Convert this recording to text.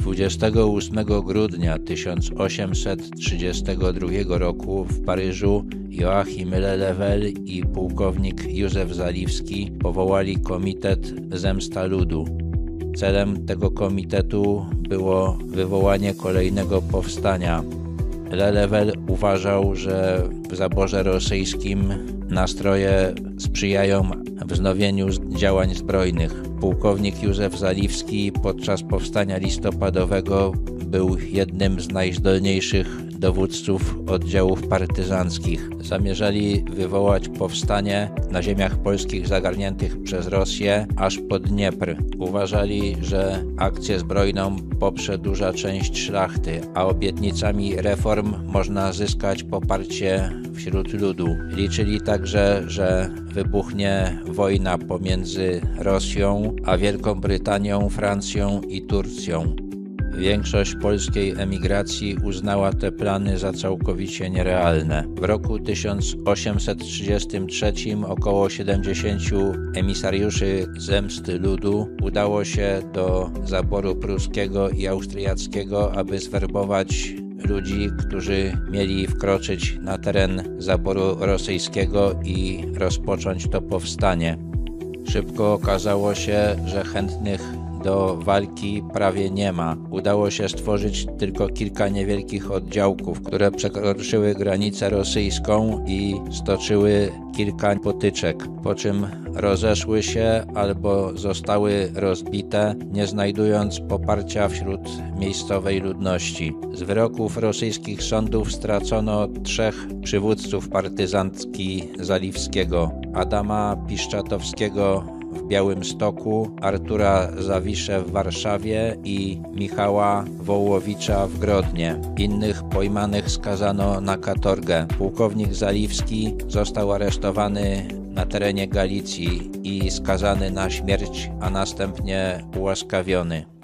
28 grudnia 1832 roku w Paryżu Joachim Lelewel i pułkownik Józef Zaliwski powołali Komitet Zemsta Ludu. Celem tego komitetu było wywołanie kolejnego powstania. Lelewel uważał, że w zaborze rosyjskim nastroje sprzyjają wznowieniu działań zbrojnych. Pułkownik Józef Zaliwski podczas powstania listopadowego był jednym z najzdolniejszych dowódców oddziałów partyzanckich. Zamierzali wywołać powstanie na ziemiach polskich zagarniętych przez Rosję aż pod Dniepr. Uważali, że akcję zbrojną poprze duża część szlachty, a obietnicami reform można zyskać poparcie wśród ludu. Liczyli także, że wybuchnie wojna pomiędzy Rosją a Wielką Brytanią, Francją i Turcją. Większość polskiej emigracji uznała te plany za całkowicie nierealne. W roku 1833 około 70 emisariuszy zemsty ludu udało się do zaboru pruskiego i austriackiego, aby zwerbować ludzi, którzy mieli wkroczyć na teren zaboru rosyjskiego i rozpocząć to powstanie. Szybko okazało się, że chętnych do walki prawie nie ma. Udało się stworzyć tylko kilka niewielkich oddziałków, które przekroczyły granicę rosyjską i stoczyły kilka potyczek, po czym rozeszły się albo zostały rozbite, nie znajdując poparcia wśród miejscowej ludności. Z wyroków rosyjskich sądów stracono trzech przywódców partyzantki Zaliwskiego, Adama Piszczatowskiego Białymstoku, Artura Zawisze w Warszawie i Michała Wołowicza w Grodnie. Innych pojmanych skazano na katorgę. Pułkownik Zaliwski został aresztowany na terenie Galicji i skazany na śmierć, a następnie ułaskawiony.